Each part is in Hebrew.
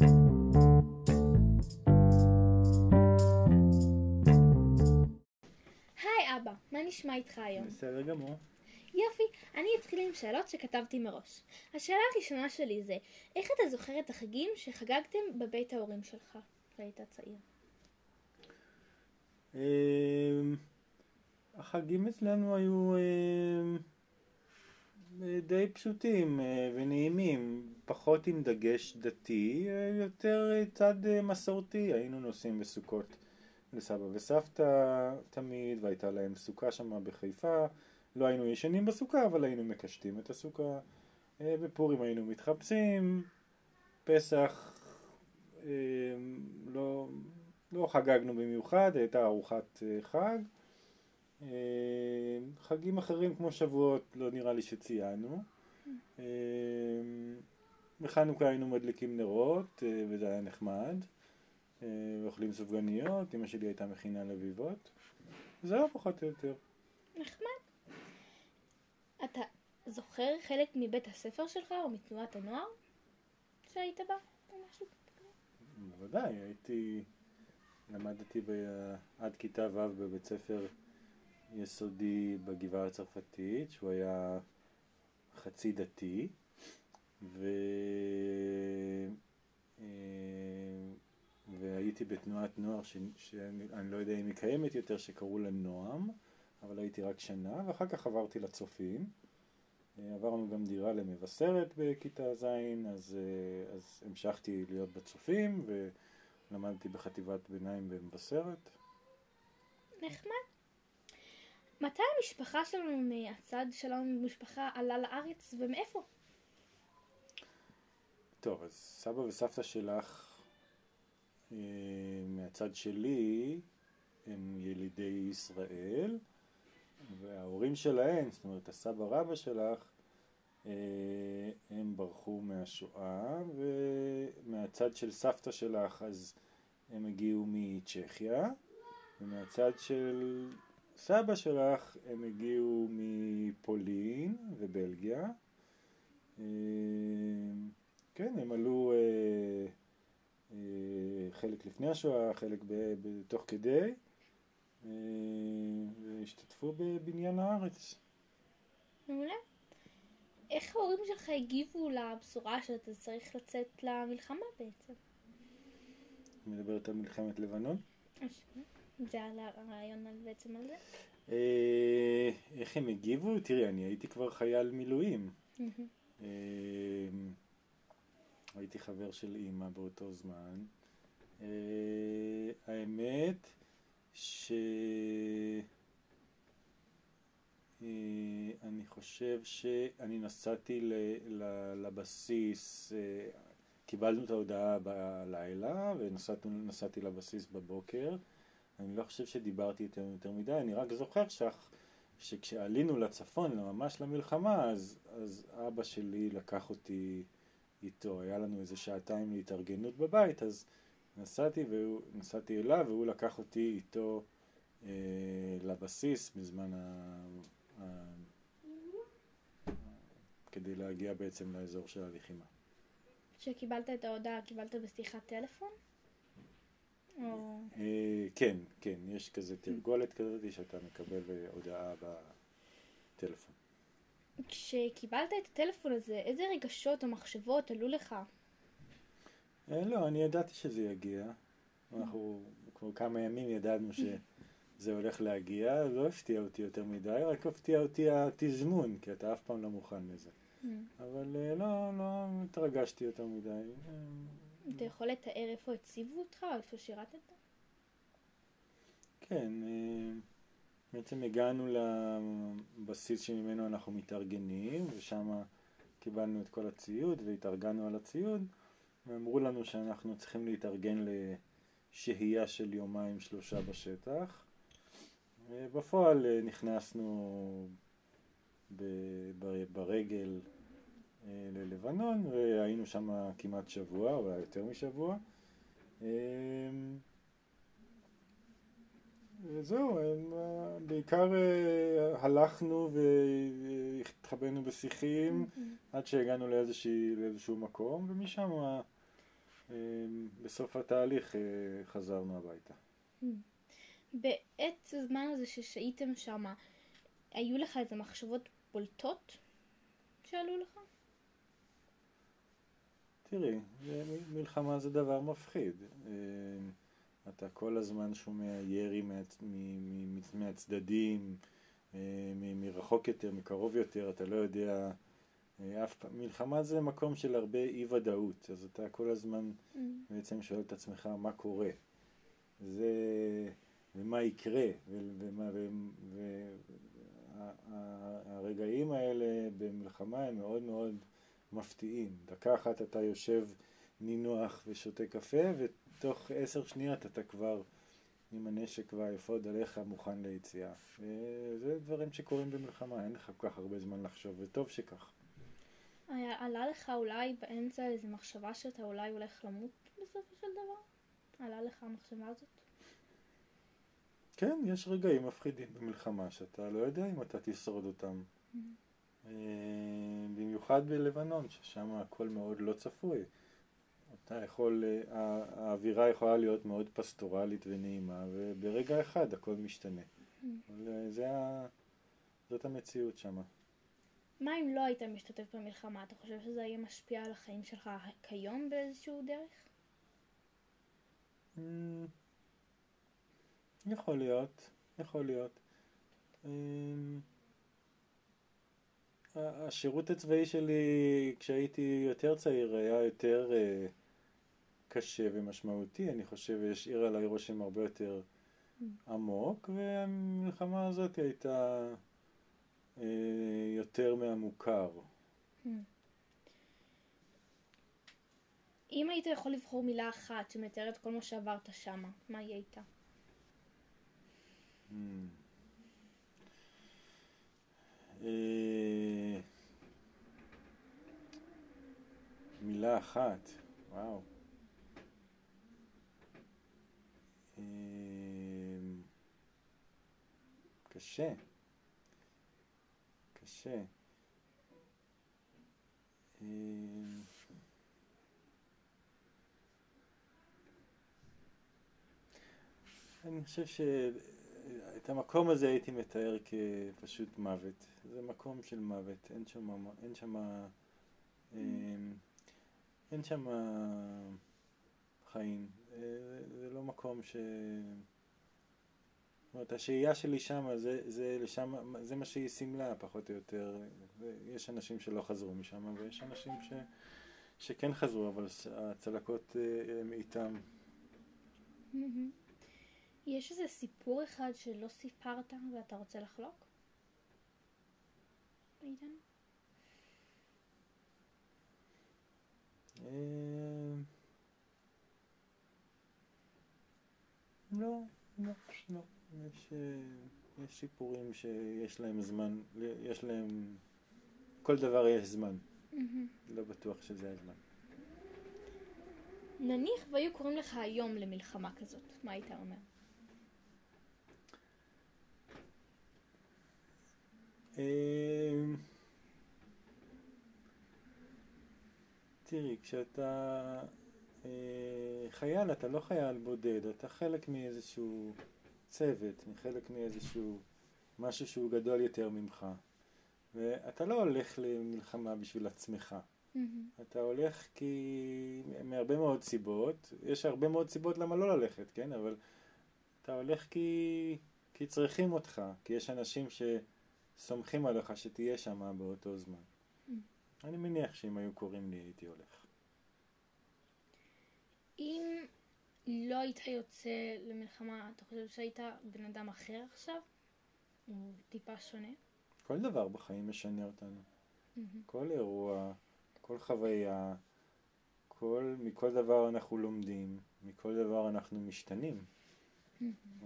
היי אבא, מה נשמע איתך היום? בסדר גמור. יופי, אני אתחיל עם שאלות שכתבתי מראש. השאלה הראשונה שלי זה, איך אתה זוכר את החגים שחגגתם בבית ההורים שלך כשהיית צעיר? אמ, החגים אצלנו היו אמ, די פשוטים אה, ונעימים, פחות עם דגש דתי, אה, יותר אה, צד מסורתי, היינו נוסעים בסוכות לסבא וסבתא תמיד, והייתה להם סוכה שם בחיפה, לא היינו ישנים בסוכה, אבל היינו מקשטים את הסוכה, בפורים היינו מתחפשים, פסח לא, לא חגגנו במיוחד, הייתה ארוחת חג. אה, חגים אחרים כמו שבועות לא נראה לי שציינו. אה, בחנוכה היינו מדליקים נרות אה, וזה היה נחמד. אה, ואוכלים סופגניות, אמא שלי הייתה מכינה לביבות. זהו פחות או יותר. נחמד. אתה זוכר חלק מבית הספר שלך או מתנועת הנוער שהיית בה? בוודאי, הייתי, למדתי ב... עד כיתה ו' בבית ספר יסודי בגבעה הצרפתית, שהוא היה חצי דתי, ו... אה, והייתי בתנועת נוער ש... שאני אני לא יודע אם היא קיימת יותר, שקראו לה נועם, אבל הייתי רק שנה, ואחר כך עברתי לצופים. אה, עברנו גם דירה למבשרת בכיתה ז', אז, אה, אז המשכתי להיות בצופים ולמדתי בחטיבת ביניים במבשרת. נחמד. מתי המשפחה שלנו מהצד שלנו במשפחה עלה לארץ ומאיפה? טוב, אז סבא וסבתא שלך אה, מהצד שלי הם ילידי ישראל, וההורים שלהם, זאת אומרת הסבא רבא שלך, אה, הם ברחו מהשואה, ומהצד של סבתא שלך אז הם הגיעו מצ'כיה, ומהצד של סבא שלך הם הגיעו מפולין ובלגיה. אה, כן, הם עלו אה, אה, חלק לפני השואה, חלק תוך כדי, והשתתפו בבניין הארץ. מעולה. איך ההורים שלך הגיבו לבשורה שאתה צריך לצאת למלחמה בעצם? מדברת על מלחמת לבנון. זה על הרעיון על- בעצם על זה? אה, איך הם הגיבו? תראי, אני הייתי כבר חייל מילואים. אה, הייתי חבר של אימא באותו זמן. אה, האמת ש... אני חושב שאני נסעתי לבסיס, קיבלנו את ההודעה בלילה ונסעתי לבסיס בבוקר. אני לא חושב שדיברתי איתם יותר מדי, אני רק זוכר שח, שכשעלינו לצפון, ממש למלחמה, אז, אז אבא שלי לקח אותי איתו. היה לנו איזה שעתיים להתארגנות בבית, אז נסעתי, והוא, נסעתי אליו והוא לקח אותי איתו אה, לבסיס בזמן ה... ה... כדי להגיע בעצם לאזור של הלחימה. כשקיבלת את ההודעה, קיבלת בשיחת טלפון? אה, כן, כן, יש כזה תרגולת כזאת שאתה מקבל אה, הודעה בטלפון. כשקיבלת את הטלפון הזה, איזה רגשות או מחשבות עלו לך? אה, לא, אני ידעתי שזה יגיע. אנחנו כבר כמה ימים ידענו שזה הולך להגיע, לא הפתיע אותי יותר מדי, רק הפתיע אותי התזמון, כי אתה אף פעם לא מוכן לזה. אבל אה, לא, לא התרגשתי יותר מדי. אתה יכול לתאר איפה הציבו אותך או איפה שירתת? כן, אה, בעצם הגענו לבסיס שממנו אנחנו מתארגנים, ושם קיבלנו את כל הציוד והתארגנו על הציוד, ואמרו לנו שאנחנו צריכים להתארגן לשהייה של יומיים שלושה בשטח. אה, בפועל אה, נכנסנו ברגל ללבנון, והיינו שם כמעט שבוע, אולי יותר משבוע. אה, זהו, הם, אה, בעיקר אה, הלכנו והתחבאנו בשיחים עד שהגענו לאיזושהי, לאיזשהו מקום, ומשם אה, אה, בסוף התהליך אה, חזרנו הביתה. בעת הזמן הזה ששהיתם שם, היו לך איזה מחשבות בולטות שעלו לך? תראי, מלחמה זה דבר מפחיד. אה, אתה כל הזמן שומע ירי מהצדדים, מרחוק יותר, מקרוב יותר, אתה לא יודע, אף פעם, מלחמה זה מקום של הרבה אי ודאות, אז אתה כל הזמן mm. בעצם שואל את עצמך מה קורה. זה, ומה יקרה, ומה, והרגעים האלה במלחמה הם מאוד מאוד מפתיעים. דקה אחת אתה יושב נינוח ושותה קפה, ותוך עשר שניות אתה כבר עם הנשק והאפוד עליך מוכן ליציאה. וזה דברים שקורים במלחמה, אין לך כל כך הרבה זמן לחשוב, וטוב שכך. עלה לך אולי באמצע איזו מחשבה שאתה אולי הולך למות בסופו של דבר? עלה לך המחשבה הזאת? כן, יש רגעים מפחידים במלחמה שאתה לא יודע אם אתה תשרוד אותם. Mm-hmm. אה, במיוחד בלבנון, ששם הכל מאוד לא צפוי. אתה יכול, אה, האווירה יכולה להיות מאוד פסטורלית ונעימה, וברגע אחד הכל משתנה. אה, זה, זאת המציאות שם. מה אם לא היית משתתף במלחמה? אתה חושב שזה יהיה משפיע על החיים שלך כיום באיזשהו דרך? Mm, יכול להיות, יכול להיות. השירות הצבאי שלי כשהייתי יותר צעיר היה יותר uh, קשה ומשמעותי, אני חושב, השאיר עליי רושם הרבה יותר mm. עמוק, והמלחמה הזאת הייתה אה, יותר מהמוכר. Hmm. אם היית יכול לבחור מילה אחת שמתארת כל מה שעברת שמה, מה היא הייתה? Hmm. אחת, וואו. אה, קשה. קשה. אמ, אני חושב שאת המקום הזה הייתי מתאר כפשוט מוות. זה מקום של מוות, אין שם, אין שם, אמ, אין שם חיים. אה, זה לא מקום ש... זאת אומרת, השהייה שלי שם, זה, זה, לשם, זה מה שהיא סימלה פחות או יותר. יש אנשים שלא חזרו משם, ויש אנשים ש, שכן חזרו, אבל הצלקות אה, הם איתם. יש איזה סיפור אחד שלא סיפרת ואתה רוצה לחלוק? איתן? לא, לא, לא. יש, אה, יש סיפורים שיש להם זמן, יש להם, כל דבר יש זמן. Mm-hmm. לא בטוח שזה הזמן. נניח והיו קוראים לך היום למלחמה כזאת, מה היית אומר? אמ, תראי, כשאתה חייל, אתה לא חייל בודד, אתה חלק מאיזשהו צוות, מחלק מאיזשהו משהו שהוא גדול יותר ממך. ואתה לא הולך למלחמה בשביל עצמך. Mm-hmm. אתה הולך כי... מהרבה מאוד סיבות, יש הרבה מאוד סיבות למה לא ללכת, כן? אבל אתה הולך כי, כי צריכים אותך, כי יש אנשים שסומכים עליך שתהיה שם באותו זמן. Mm-hmm. אני מניח שאם היו קוראים לי הייתי הולך. אם לא היית יוצא למלחמה, אתה חושב שהיית בן אדם אחר עכשיו? הוא טיפה שונה? כל דבר בחיים משנה אותנו. Mm-hmm. כל אירוע, כל חוויה, כל, מכל דבר אנחנו לומדים, מכל דבר אנחנו משתנים. Mm-hmm.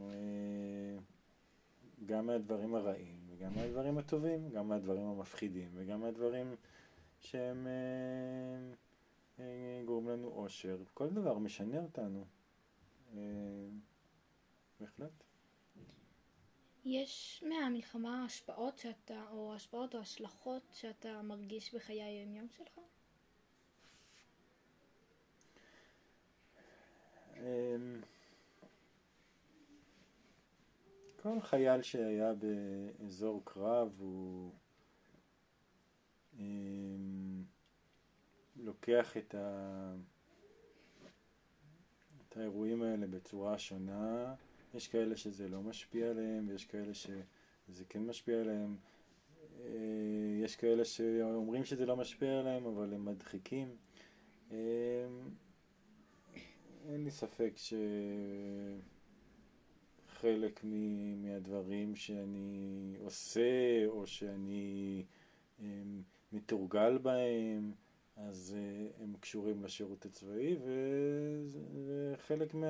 גם מהדברים הרעים, וגם מהדברים הטובים, גם מהדברים המפחידים, וגם מהדברים שהם אה, אה, גורמים לנו אושר. כל דבר משנה אותנו. אה, בהחלט. יש מהמלחמה השפעות שאתה, או השפעות או השלכות שאתה מרגיש בחיי היום-יום שלך? אמ, כל חייל שהיה באזור קרב הוא אמ, לוקח את ה... האירועים האלה בצורה שונה. יש כאלה שזה לא משפיע עליהם ויש כאלה שזה כן משפיע עליהם. אה, יש כאלה שאומרים שזה לא משפיע עליהם אבל הם מדחיקים. אמ, אין לי ספק שחלק מהדברים שאני עושה או שאני אמ, מתורגל בהם, אז אה, הם קשורים לשירות הצבאי, וחלק מה...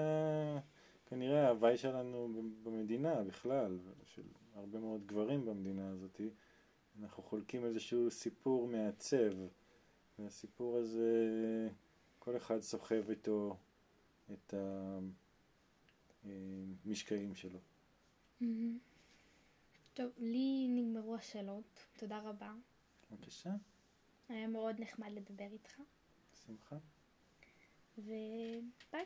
כנראה ההוואי שלנו במדינה בכלל, של הרבה מאוד גברים במדינה הזאת, אנחנו חולקים איזשהו סיפור מעצב, והסיפור הזה, כל אחד סוחב איתו את המשקעים שלו. Mm-hmm. טוב, לי נגמרו השאלות, תודה רבה. בבקשה. היה מאוד נחמד לדבר איתך. בשמחה. וביי.